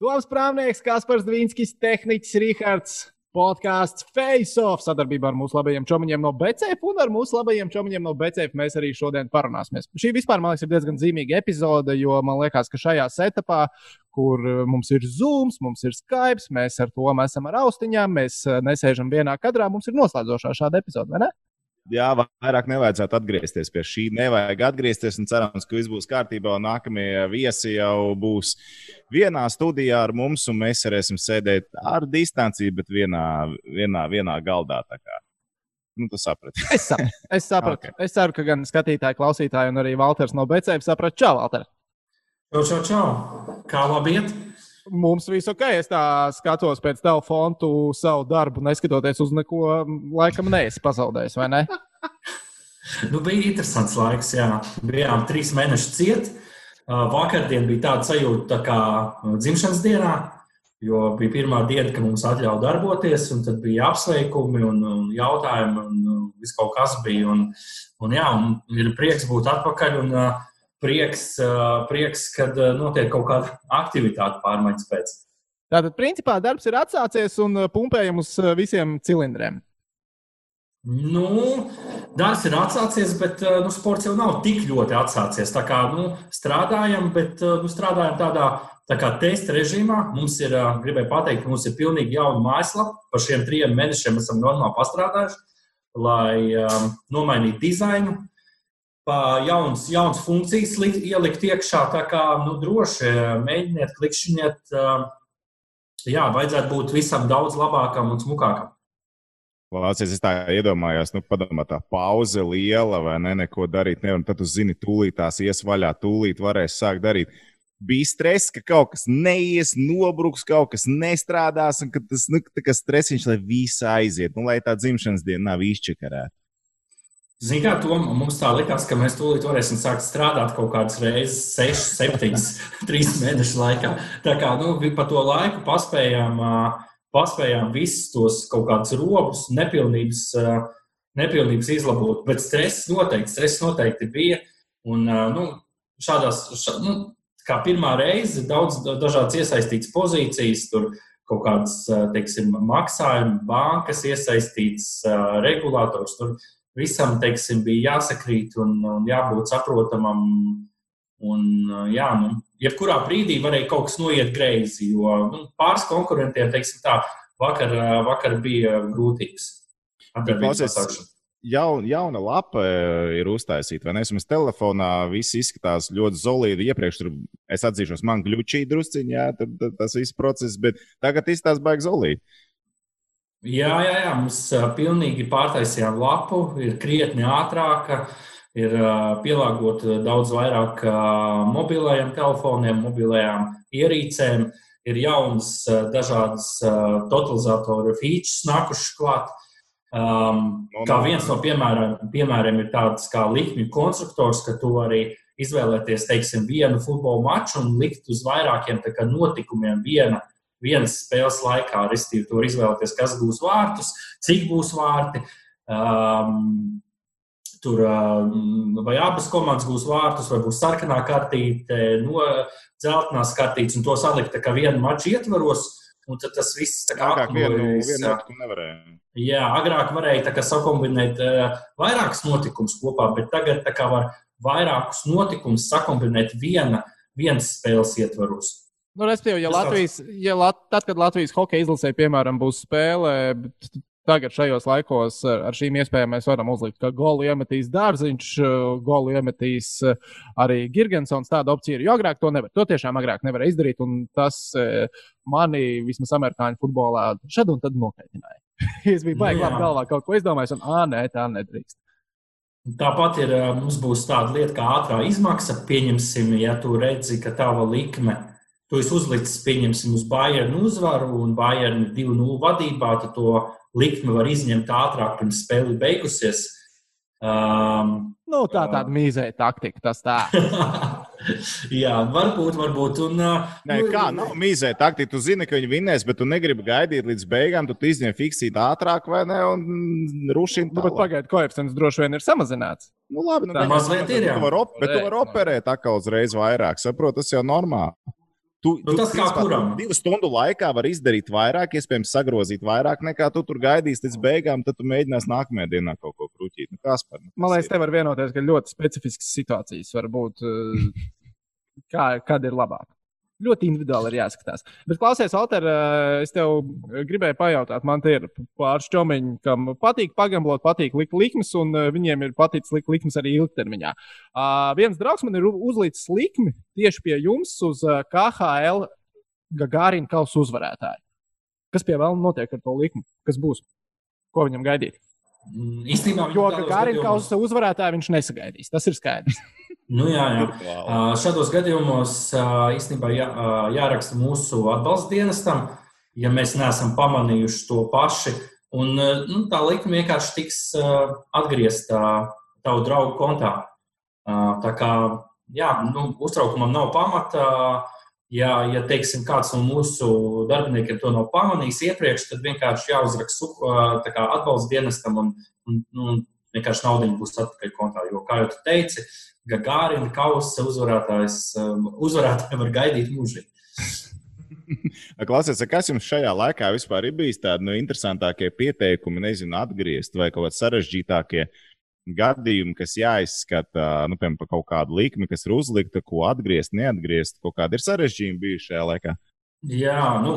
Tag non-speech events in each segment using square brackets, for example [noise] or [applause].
Toms Prāvnieks, Kaspars Dvīnskis, tehniķis Rihards. Podkāsts Face Off sadarbībā ar mūsu labajiem čomiņiem no BCF un ar mūsu labajiem čomiņiem no BCF mēs arī šodien parunāsimies. Šī vispār, man liekas, ir diezgan zīmīga epizode, jo man liekas, ka šajā setupā, kur eh, mums ir Zoom, mums ir Skype, mēs ar to esam ar austiņām, mēs eh, nesēžam vienā kadrā, mums ir noslēdzošā šāda epizode, vai ne? Jā, vairāk nevajadzētu atgriezties pie šī. Nevajag atgriezties un cerams, ka viss būs kārtībā. Un nākamie viesi jau būs vienā studijā ar mums, un mēs varēsim sēdēt ar distanci, bet vienā, vienā, vienā galdā. Nu, tu saprati. es sapratu. Es, sapratu. [laughs] okay. es ceru, ka gan skatītāji, klausītāji, un arī Valters no BCF saprata. Čau, Valter! Čau, čau, čau! Kā labi iet? Mums viss ok, es tā skatos pēc tev fontu savu darbu, neskatoties uz neko, laikam neesi pazaudējis, vai ne? nu, bija interesants laiks, jā. Bijām trīs mēnešus ciet. Vakardien bija tāda sajūta tā kā dzimšanas dienā, jo bija pirmā diena, kad mums atļauja darboties, un tad bija apsveikumi un, un jautājumi, un viss kaut kas bija. Un, un, jā, un ir prieks būt atpakaļ. Un, uh, prieks, prieks kad notiek kaut kāda aktivitāte pārmaiņas pēc. Tātad, principā, darbs ir atsācies un pumpējam uz visiem cilindriem. Nu, darbs ir atsācies, bet nu, sports jau nav tik ļoti atsācies. Tā kā nu, strādājam, bet nu, strādājam tādā tā kā testa režīmā. Mums ir, gribēju pateikt, mums ir pilnīgi jauna mājaslapa. Par šiem trim mēnešiem esam normāli pastrādājuši, lai um, nomainītu dizainu, jaunas, jaunas funkcijas likt, ielikt iekšā. Tā kā nu, droši mēģiniet, klikšķiniet. Jā, vajadzētu būt visam daudz labākam un smukākam. Vācijas es tā iedomājos, nu, padomā, tā pauze liela, vai ne, neko darīt nevar. Tad tu zini, tūlīt tās ies vaļā, tūlīt varēs sākt darīt. Bija stress, ka kaut kas neies, nobruks, kaut kas nestrādās, un ka tas nu, stresiņš, lai viss aiziet, nu, lai tā dzimšanas diena nav izčakarēta. Zinām, kā to mums tā likās, ka mēs tūlīt varēsim sākt strādāt kaut kādas reizes, 6, 7, 3 mēnešu laikā. Tā kā nu, pa to laiku paspējām, paspējām visus tos kaut kādus robus, nepilnības, nepilnības izlabot. Bet stress noteikti, stress noteikti bija. Un, nu, šādās, šā, nu, kā pirmā reize, daudz dažādas iesaistītas pozīcijas, tur kaut kādas, teiksim, maksājuma bankas iesaistītas, regulators. Tur, visam teiksim, bija jāsakrīt un, un jābūt saprotamam. Un, jā, nu, jebkurā brīdī varēja kaut kas noiet greizi, jo nu, pāris konkurentiem teiksim, tā, vakar, vakar bija grūtības. Jaun, jauna lapa ir uztaisīta, vai ne? Es telefonā viss izskatās ļoti solīdi. Iepriekš tur, es atzīšos, man glučīja drusciņā, tas viss process, bet tagad izskatās baigi solīdi. Jā, jā, jā, mums pilnīgi pārtaisījām lapu, ir krietni ātrāka, ir pielāgota daudz vairāk mobilajiem telefoniem, mobilajām ierīcēm, ir jaunas dažādas totalizatoru features nākušas klāt. Um, kā viens no piemēriem, piemēriem ir tāds kā likmju konstruktors, ka tu arī izvēlēties, teiksim, vienu futbola maču un likt uz vairākiem notikumiem viena vienas spēles laikā. Restīvi, tur izvēlēties, kas būs vārtus, cik būs vārti. Um, tur um, vai abas komandas būs vārtus, vai būs sarkanā kartīte, no dzeltenās kartītes, un to salikt kā vienu maču ietvaros. Un tad tas viss tā kā nevarēja. Jā, agrāk varēja sakombinēt uh, vairākus notikumus kopā, bet tagad var vairākus notikumus sakombinēt viena, vienas spēles ietvaros. Nu, Respektīvi, ja Latvijas, ja Lat, tad, kad Latvijas hokeja izlasē, piemēram, būs spēle, tagad šajos laikos ar šīm iespējām mēs varam uzlikt, ka golu iemetīs Dārziņš, golu iemetīs arī Girgensons. Tāda opcija ir, jo agrāk to nevar. To tiešām agrāk nevar izdarīt, un tas mani vismaz amerikāņu futbolā šad un tad nokaitināja. [laughs] es biju baigi labi galvā kaut ko izdomājis, un ā, nē, tā nedrīkst. Tāpat ir, mums būs tāda lieta kā ātrā izmaksa. Pieņemsim, ja tu redzi, ka tava likme ir tu esi uzlicis, pieņemsim, uz Bayern uzvaru un Bayern 2-0 vadībā, tad to likmi var izņemt ātrāk pirms spēle beigusies. Um, nu, tā tāda mīzēja taktika, tas tā. [laughs] Jā, varbūt, varbūt. Un, uh, Nē, kā nav mīzē taktika. Tu zini, ka viņi vinnēs, bet tu negribi gaidīt līdz beigām. Tu izņem fiksīt ātrāk vai ne, un rušini. Nu, bet pagaidiet, koeficients droši vien ir samazināts. Nu, labi, nu, tā mazliet ir. Tu vari bet tu vari operēt atkal uzreiz vairāk. Saproti, tas jau normāli. Tu, Nu, tas kā principā, kuram. Divu stundu laikā var izdarīt vairāk, iespējams, sagrozīt vairāk nekā tu tur gaidīsi līdz beigām. Tad tu mēģināsi nākamajā dienā kaut ko krūtīt. Nu, kas par Man liekas, te var vienoties, ka ļoti specifiskas situācijas var būt, eh, [laughs] kā, kad ir labāk. Ļoti individuāli ir jāskatās. Bet, klausies, Alter, eh, es tev gribēju pajautāt, man te ir pāris čomiņi, kam patīk pagamblot, patīk likt likmes, un eh, viņiem ir paticis likt likmes arī ilgtermiņā. Uh, viens draugs man ir uzlicis likmi tieši pie jums uz KHL Gagārina kausa uzvarētāju. Kas pie vēl notiek ar to likmi? Kas būs? Ko viņam gaidīt? Mm, Īstenībā, Jo kausa uzvarētāju viņš nesagaidīs. Tas ir skaidrs. [laughs] Nu, jā, jā. Ā, Šādos gadījumos ā, īstenībā jā, ā, jāraksta mūsu atbalsta dienestam, ja mēs neesam pamanījuši to paši. Un, ā, nu, tā likme vienkārši tiks ā, atgriezta tavu draugu kontā. Ā, Tā kā jā, nu, uztraukumam nav pamata. Ja, ja teiksim, kāds no mūsu darbiniekiem to nav pamanījis iepriekš, tad vienkārši jāuzraksta atbalsta dienestam un, un, un vienkārši naudiņa būs atpakaļ kontā. Jo, kā jau teici, Gagārina kausa uzvarētājs, um, uzvarētāji var gaidīt mūžīgi. [laughs] Klausies, kas jums šajā laikā vispār ir bijis tādi nu, interesantākie pieteikumi, nezinu, atgriezt vai kaut kādi sarežģītākie gadījumi, kas jāizskata, nu, piemēram, par kaut kādu likmi, kas ir uzlikta, ko atgriezt, neatgriezt, kaut kādi ir sarežģījumi bijuši šajā laikā. Jā, nu,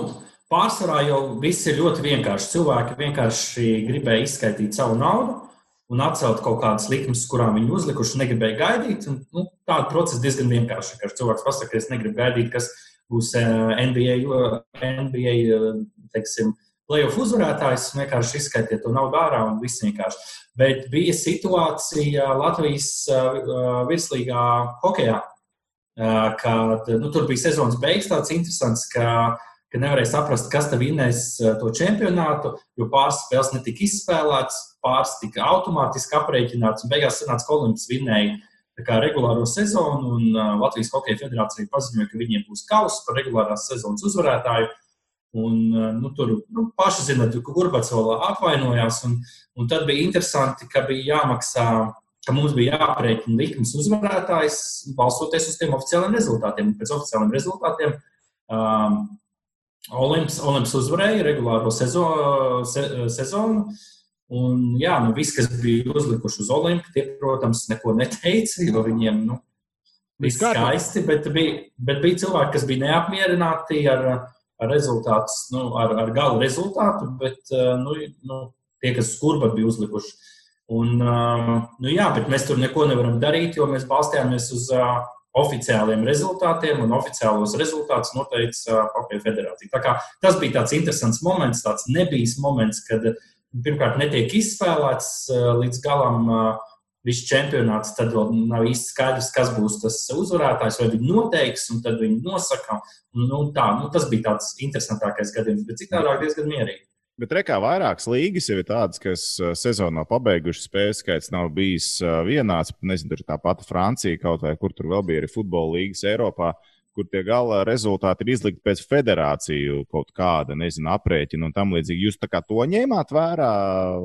pārsvarā jau viss ir ļoti vienkārši. Cilvēki vienkārši gribēja izskaidrot savu naudu un atcelt kaut kādas likmes, kurām viņi uzlikuši, negribēja gaidīt. Un, nu, tāda procesa diezgan vienkārša. Kad cilvēks pasakā, ka es negribu gaidīt, kas būs eh, NBA, NBA eh, teiksim, playoff uzvarētājs, vienkārši izskaitiet to naudu ārā un viss vienkārši. Bet bija situācija Latvijas eh, virslīgā hokeja, eh, kad nu, tur bija sezonas beigas tāds interesants, ka, ka nevarēja saprast, kas tad vinnēs eh, to čempionātu, jo pāris spēles netika izspēlētas, pāris tika automātiski aprēķināts, un beigās sanāca, ka Olimps vinnēja regulāro sezonu, un Latvijas Hokeja federācija paziņoja, ka viņiem būs kausa par regulārās sezonas uzvarētāju. Un, uh, nu, tur nu, paši zināt, ka Gurbats vēl atvainojās. Un, un tad bija interesanti, ka bija jāmaksā, ka mums bija jāprēķina likmes uzvarētājs, balstoties uz tiem oficiāliem rezultātiem. Un pēc oficiāliem rezultātiem um, Olimps, Olimps uzvarēja regulāro sezo, se, sezonu. Un, jā, nu, viss, kas bija uzlikuši uz Olimpu, tie, protams, neko neteica, jo viņiem nu, viss skaisti, bet bija, bet bija cilvēki, kas bija neapmierināti ar, ar rezultātu, nu, ar, ar gala rezultātu, bet eh, nu, nu, tie, kas skurba bija uzlikuši. Un, eh, nu, jā, bet mēs tur neko nevaram darīt, jo mēs balstījāmies uz uh, oficiāliem rezultātiem, un oficiālos rezultātus noteica Hokeja federācija. Tā kā tas bija tāds interesants moments, tāds nebijis moments, kad pirmkārt netiek izspēlēts līdz galam uh, viss čempionāts, tad vēl nav īsti skaidrs, kas būs tas uzvarētājs, vai viņi noteiks, un tad viņi nosaka. Un, nu, tā, nu, tas bija tāds interesantākais gadījums, bet citādi diezgan mierīgi. Bet rekā vairākas līgas jau ir tādas, kas uh, sezonā pabeigušas spēļu skaits nav bijis uh, vienāds. Nezinu, tur ir tā pati Francija kaut vai kur tur vēl bija arī futbola līgas Eiropā, kur tie gala rezultāti ir izlikti pēc federāciju kaut kāda, nezinu, aprēķina un tam līdzīgi. Jūs tā kā to ņēmāt vērā?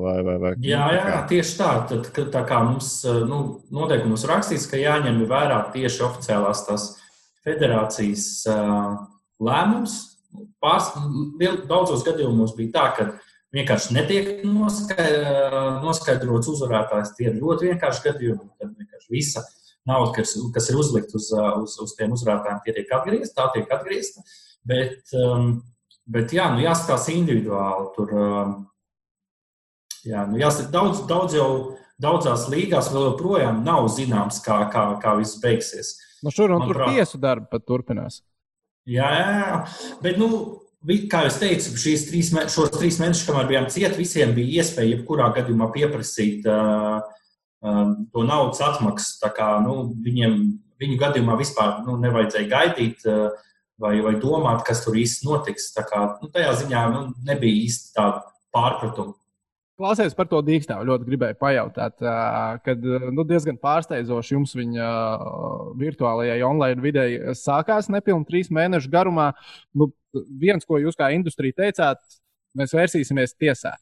Vai, vai, vai, Jā, jā, kā- tieši tā. Tad, tā kā mums nu, noteikumos rakstīts, ka jāņem vērā tieši oficiālās tās federācijas uh, lēmums. Pārs, daudzos gadījumos bija tā, ka vienkārši netiek noskai- noskaidrots uzvarētājs. Tie ir ļoti vienkārši gadījumi, kad vienkārši visa nauda, kas, kas ir uzlikta uz, uz, uz tiem uzvarētājiem, tie tiek atgriezta, tā tiek atgriezta. Bet, um, bet jā, nu jāskatās individuāli. Tur, um, Jā, nu jāsaka, daudz, daudz jau daudzās līgās vēl joprojām nav zināms, kā, kā, kā viss beigsies. Nu, šur un tur Manuprāt. tiesu darbu pat turpinās. Jā, jā, jā. bet, nu, kā jau teicu, šīs trīs, šos trīs mēnešus, kamēr bijām cieti, visiem bija iespēja jebkurā gadījumā pieprasīt uh, to naudas atmaksu. Kā nu, viņiem, viņu gadījumā vispār nu, nevajadzēja gaidīt. Uh, Vai, vai domāt, kas tur īsti notiks. Tā kā, nu, tajā ziņā nu, nebija īsti tāda pārpratuma. Klausies par to dīkstāvu. Ļoti gribēju pajautāt, ā, kad nu, diezgan pārsteidzoši jums viņa virtuālajai online videi sākās nepilnīgi trīs mēnešu garumā. Nu, viens, ko jūs kā industrija teicāt, mēs vērsīsimies tiesā.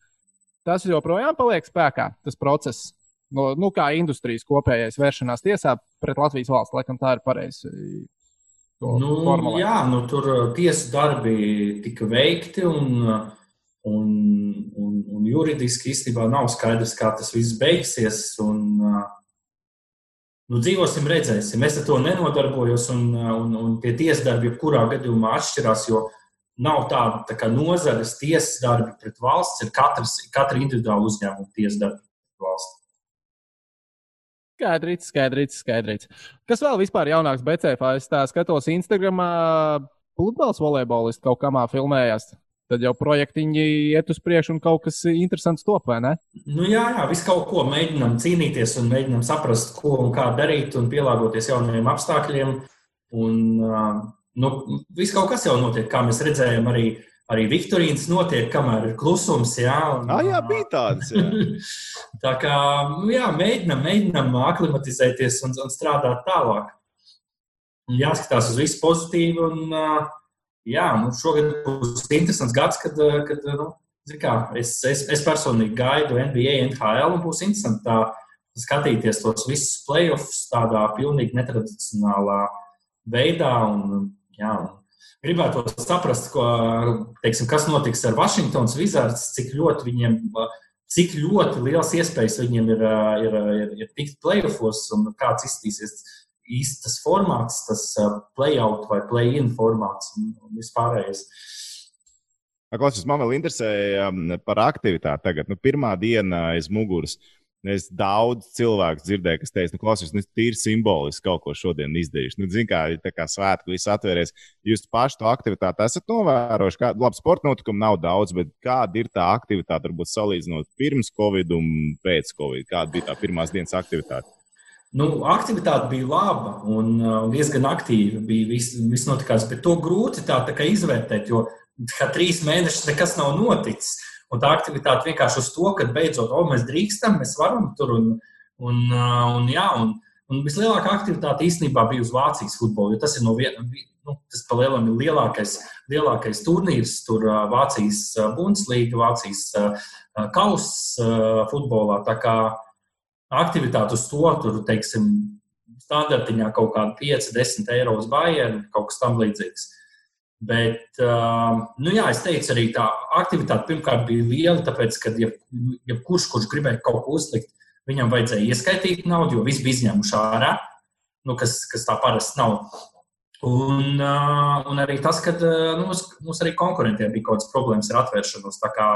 Tas joprojām paliek spēkā, tas process. No, nu, kā industrijas kopējais vēršanās tiesā pret Latvijas valsts, laikam tā ir pareizi. Nu, formulēt? jā, nu, tur tiesu darbi tika veikti, un, un, un, un juridiski īstenībā nav skaidrs, kā tas viss beigsies. Un, nu, dzīvosim, redzēsim. Es ar to nenodarbojos, un, un, un tie tiesdarbi jebkurā gadījumā atšķirās, jo nav tāda tā kā nozares tiesas darbi pret valsts, ir katrs, katra individuāla uzņēmuma tiesas darbi pret valsts. Skaidrīts, skaidrīts, skaidrīts. Kas vēl vispār jaunāks BCF? Es tā skatos Instagramā, pludmales volejbolists kaut kamā filmējās. Tad jau projektiņi iet uz priekšu un kaut kas interesants top, vai ne? Nu, jā, jā, visu kaut ko mēģinām cīnīties un mēģinām saprast, ko un kā darīt un pielāgoties jaunajiem apstākļiem. Un, nu, viss kaut kas jau notiek, kā mēs redzējām arī arī Viktorīnas notiek, kamēr ir klusums. Jā, un, ah, jā bija tādas. Jā. [laughs] tā kā jā, mēģinam, mēģinam aklimatizēties un, un strādāt tālāk. Un jāskatās uz visu pozitīvu. Un, jā, nu, šogad būs interesants gads, kad, kad nu, kā, es, es, es personīgi gaidu NBA, NHL un būs interesanti tā, skatīties tos visus playoffs tādā pilnīgi netradicionālā veidā. Un, jā, un gribētu saprast, ko, teiksim, kas notiks ar Vašingtonas Wizards, cik ļoti viņiem. Cik ļoti liels iespējas viņiem ir, ir, ir, ir tikt playoffs un kāds izskatīsies īstas formāts, tas playout vai play-in formāts un, un vispārējais. Klausies, man vēl interesēja par aktivitāti tagad. Nu, pirmā diena aiz muguras. Uh, Es daudz cilvēku dzirdēju, kas teica, nu, klausies, nu, tīri simboliski kaut ko šodien izdarījuši. Nu, Zinām, kā, tā kā svētku viss atvērties. Jūs paši to aktivitāti esat novērojuši. Kā, labi, sporta notikumu nav daudz, bet kāda ir tā aktivitāte, varbūt salīdzinot pirms Covid un pēc Covid? Kāda bija tā pirmās dienas aktivitāte? Nu, aktivitāte bija laba un uh, diezgan aktīva. Bija viss, viss notikās, bet to grūti tā, tā izvērtēt, jo trīs mēnešus nekas nav noticis. Un tā aktivitāte vienkārši uz to, ka beidzot, oh, mēs drīkstam, mēs varam tur un, un, un, jā, un, un vislielākā aktivitāte īstenībā bija uz Vācijas futbolu, jo tas ir no vienas, nu, tas palielam ir lielākais, lielākais turnīrs, tur Vācijas Bundeslīga, Vācijas kausa futbolā. Tā kā aktivitāte uz to, tur, teiksim, standartiņā kaut kāda 5, 10 eiro uz Bayern, kaut kas tam līdzīgs. Bet, uh, nu jā, es teicu, arī tā aktivitāte pirmkārt bija liela, tāpēc, ka jebkurš, ja kurš, kurš gribēja kaut ko uzlikt, viņam vajadzēja ieskaitīt naudu, jo viss bija izņēmuši ārā, nu, kas, kas tā parasti nav. Un, uh, un arī tas, ka uh, nu, mums arī konkurentiem bija kaut kādas problēmas ar atvēršanos. Tā kā,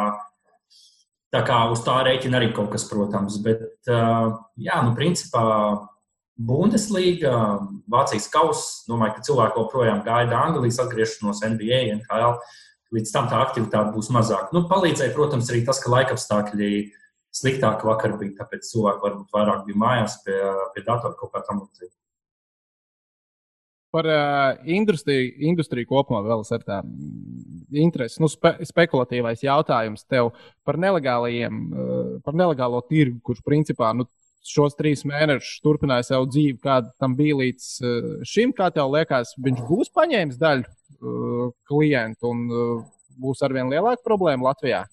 tā kā uz tā rēķina arī kaut kas, protams. Bet, uh, jā, nu, principā Bundesliga, Vācijas kausa. Domāju, ka cilvēki joprojām gaida Anglijas atgriešanos NBA, NHL. Līdz tam tā aktivitāte būs mazāka. Nu, palīdzēja, protams, arī tas, ka laikapstākļi sliktāki vakar bija, tāpēc cilvēki varbūt vairāk bija mājās pie, pie datora kaut kā tam līdzīga. Par uh, industriju, industriju kopumā vēl ir tāds interesi, nu, spe, spekulatīvais jautājums tev par nelegālajiem, uh, par nelegālo tirgu, kurš principā nu, šos trīs mēnešus turpināja savu dzīvi, kāda tam bija līdz uh, šim. Kā tev liekas, viņš būs paņēmis daļu uh, klientu un uh, būs arvien lielāka problēma Latvijā?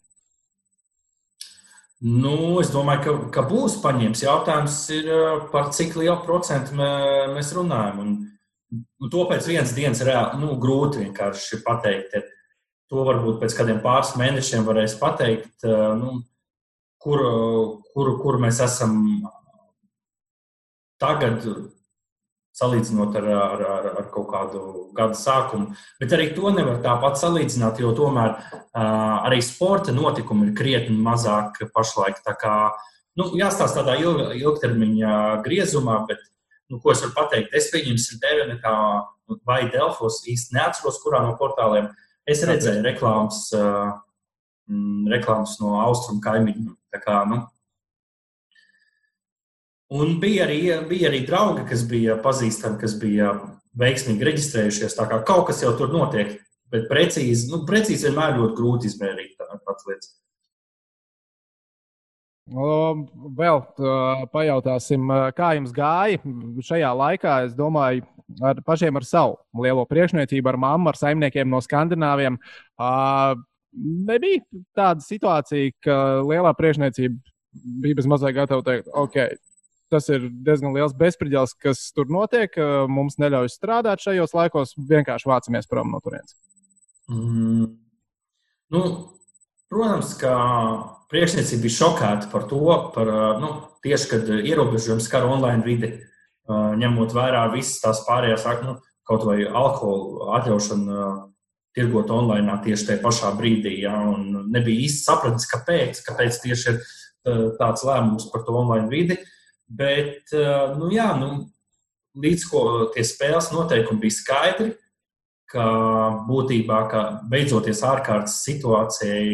Nu, es domāju, ka, ka būs paņemts. Jautājums ir, par cik lielu procentu mē, mēs runājam. Un, nu, to pēc vienas dienas reāli nu, grūti vienkārši pateikt. To varbūt pēc kādiem pāris mēnešiem varēs pateikt, nu, kur, kur, kur mēs esam tagad, salīdzinot ar, ar, ar, ar kaut kādu gada sākumu. Bet arī to nevar tāpat salīdzināt, jo tomēr uh, arī sporta notikumi ir krietni mazāk pašlaik. Tā kā nu, jāstāsta tādā ilg, ilgtermiņa griezumā, bet nu, ko es varu pateikt? Es pieņemšu tevi kā vai Delfos īsti neatceros, kurā no portāliem. Es redzēju reklāmas, uh, reklāmas no austrumu kaimiņu. Tā kā, nu, Un bija arī, bija arī draugi, kas bija pazīstami, kas bija veiksmīgi reģistrējušies. Tā kā kaut kas jau tur notiek, bet precīzi, nu, precīzi vienmēr ļoti grūti izmērīt tādas lietas. Vēl pajautāsim, kā jums gāja šajā laikā. Es domāju, ar pašiem ar savu lielo priekšniecību, ar mammu, ar saimniekiem no Skandināviem. Nebija tāda situācija, ka lielā priekšniecība bija bez mazliet gatava teikt, ok, tas ir diezgan liels bezspridzels, kas tur notiek. Mums neļauj strādāt šajos laikos, vienkārši vācamies prom no turienes. Mm. Nu, protams, ka priekšniecība bija šokēta par to, par, nu, tieši kad ierobežojums skar online vidi, ņemot vērā visas tās pārējās, nu, kaut vai alkohola atļaušanu tirgot online tieši tajā pašā brīdī. Ja, nebija īsti sapratis, kāpēc, kāpēc tieši ir tāds lēmums par to online vidi. Bet, nu, jā, nu, līdz ko tie spēles noteikumi bija skaidri, ka būtībā ka beidzoties ārkārtas situācijai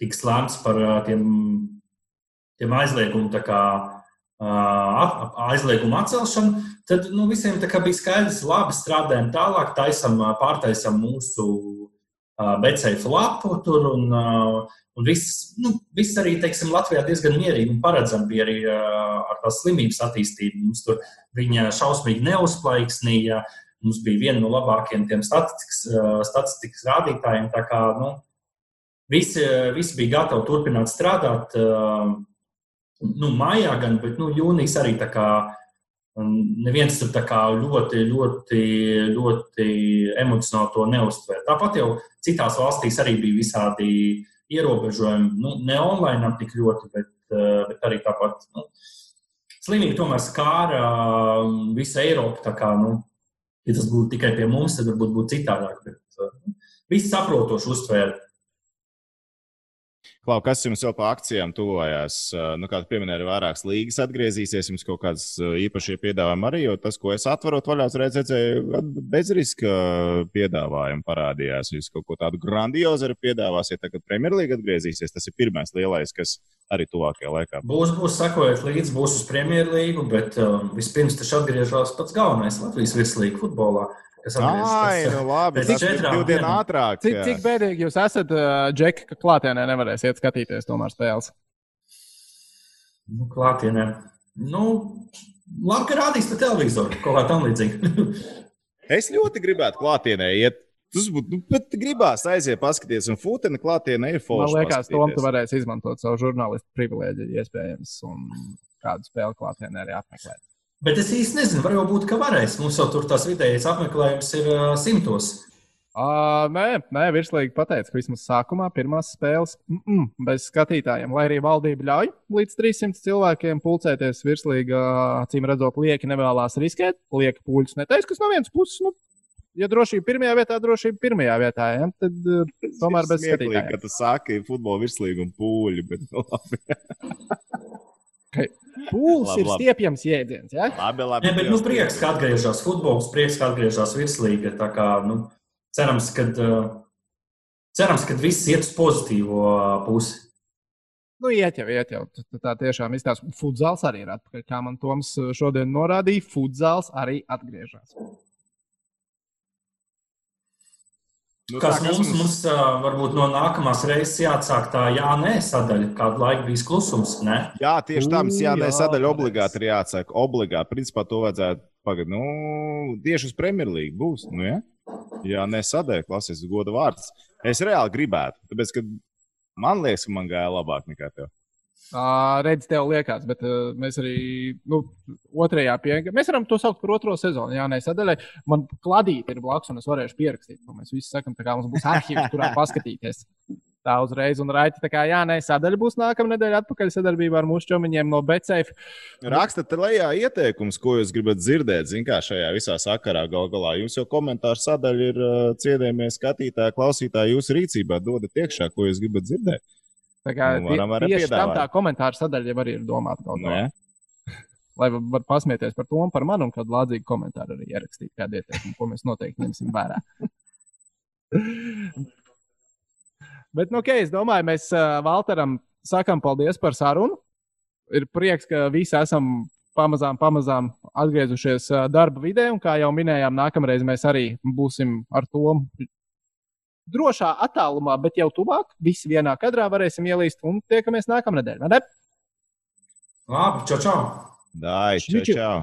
tiks lēmts par tiem, tiem aizliegumu, kā, aizliegumu atcelšanu, tad nu, visiem bija skaidrs, labi strādājam tālāk, taisam, pārtaisam mūsu becēju lapu tur un, un viss, nu, viss arī, teiksim, Latvijā diezgan mierīgi un paredzami bija arī ar tās slimības attīstību. Mums tur viņa šausmīgi neuzplaiksnīja, mums bija viena no labākajiem tiem statistikas, statistikas rādītājiem. Tā kā, nu, visi, visi bija gatavi turpināt strādāt. Nu, mājā gan, bet nu, jūnijas arī tā kā neviens tur ļoti, ļoti, ļoti emocionāli to neuztver. Tāpat jau citās valstīs arī bija visādi ierobežojumi. Nu, ne online tik ļoti, bet, bet arī tāpat. Nu, slimīgi tomēr skāra visu Eiropu. Kā, nu, ja tas būtu tikai pie mums, tad varbūt būtu citādāk. Bet, visi saprotoši uztvēra Klau, kas jums vēl pa akcijām tuvojās? Nu, kā pieminēja, ir vairākas līgas atgriezīsies, jums kaut kādas īpašie piedāvājumi arī, jo tas, ko es atverot vaļā, reiz redzēju, bezriska piedāvājumu parādījās. Jūs kaut ko tādu grandiozu arī piedāvāsiet, tagad Premjerlīga atgriezīsies. Tas ir pirmais lielais, kas arī tuvākajā laikā. Būs, būs sakojot līdzi, būs uz Premjerlīgu, bet um, vispirms taču atgriežas pats galvenais Latvijas virslīga futbolā kas atgriežas. Nu, labi, tas ir divu dienu ātrāk. Cik, cik bēdīgi jūs esat, uh, Džeki, ka klātienē nevarēsiet skatīties tomēr spēles? Nu, klātienē. Nu, labi, ka rādīs pa televizoru kaut kā tam līdzīga. [laughs] es ļoti gribētu klātienē iet. Tas būtu, nu, bet gribās aiziet, paskatīties, un futena klātienē ir forša. Man liekas, Tom, tu varēsi izmantot savu žurnālistu privilēģiju, iespējams, un kādu spēli klātienē arī apmeklēt. Bet es īsti nezinu, varbūt, ka varēs. Mums jau tur tās vidējais apmeklējums ir uh, simtos. Uh, nē, nē, virslīgi pateica, ka vismaz sākumā pirmās spēles mm -mm, bez skatītājiem, lai arī valdība ļauj līdz 300 cilvēkiem pulcēties virslīgi, acīm redzot, lieki nevēlas riskēt, lieki pūļus neteiks, kas no vienas puses, nu, ja drošība pirmajā vietā, drošība pirmajā vietā, ja, tad uh, [laughs] tomēr bez skatītājiem. Ka tu saki futbola virslīgi un pūļi, bet nu labi. [laughs] Pūlis labi, ir labi. stiepjams jēdziens. Ja? Labi, labi. Ne, bet, nu, prieks, ka atgriežas futbols, prieks, ka atgriežas virslīga. Tā kā, nu, cerams, ka, cerams, ka viss iet uz pozitīvo pusi. Nu, iet jau, iet jau. Tā, tā tiešām izstāsta. Futzāls arī ir atpakaļ. Kā man Toms šodien norādīja, futzāls arī atgriežas. Nu, Kas tā, mums, mums, mums uh, varbūt no nākamās reizes jāatsāk tā jā, nē, sadaļa. Kādu laiku bija klusums? Ne? Jā, tieši tā, mums jā, nē, sadaļa obligāti ir jāatsāk. Obligāti, principā to vajadzētu pagaidīt. Nu, tieši uz Premjerlīgu būs. Nu, ja? Jā, nē, sadaļa, klasisks goda vārds. Es reāli gribētu, tāpēc, ka man liekas, ka man gāja labāk nekā tev. Uh, redz, tev liekas, bet uh, mēs arī nu, otrajā pieejamā. Mēs varam to saukt par otro sezonu. Jā, nē, sadaļai. Man kladīte ir blakus, un es varēšu pierakstīt. Nu, mēs visi sakām, ka mums būs arhīvs, kurā paskatīties. Tā uzreiz, un raiti, tā kā, jā, nē, sadaļa būs nākamā nedēļa atpakaļ sadarbībā ar mūsu čomiņiem no Betsafe. Rakstat lejā ieteikums, ko jūs gribat dzirdēt, zin kā šajā visā sakarā gal galā. Jūs jau komentāru sadaļa ir uh, cienījamie skatītāji, klausītāji jūsu rīcībā. Dodat iekšā, ko jūs gribat dzirdēt. Tā kā nu, tie, tieši tam tā komentāra sadaļa jau arī ir domāta kaut kā. Lai var, var pasmieties par to un par mani, un kādu lādzīgu komentāru arī ierakstīt, kādu ieteikumu, ko mēs noteikti ņemsim vērā. [laughs] Bet, nu, ok, es domāju, mēs uh, Valteram sakām paldies par sarunu. Ir prieks, ka visi esam pamazām, pamazām atgriezušies darba vidē, un kā jau minējām, nākamreiz mēs arī būsim ar to drošā attālumā, bet jau tuvāk. Visi vienā kadrā varēsim ielīst un tiekamies nākamnedēļ. Labi, čau, čau! Dai, čau, čau!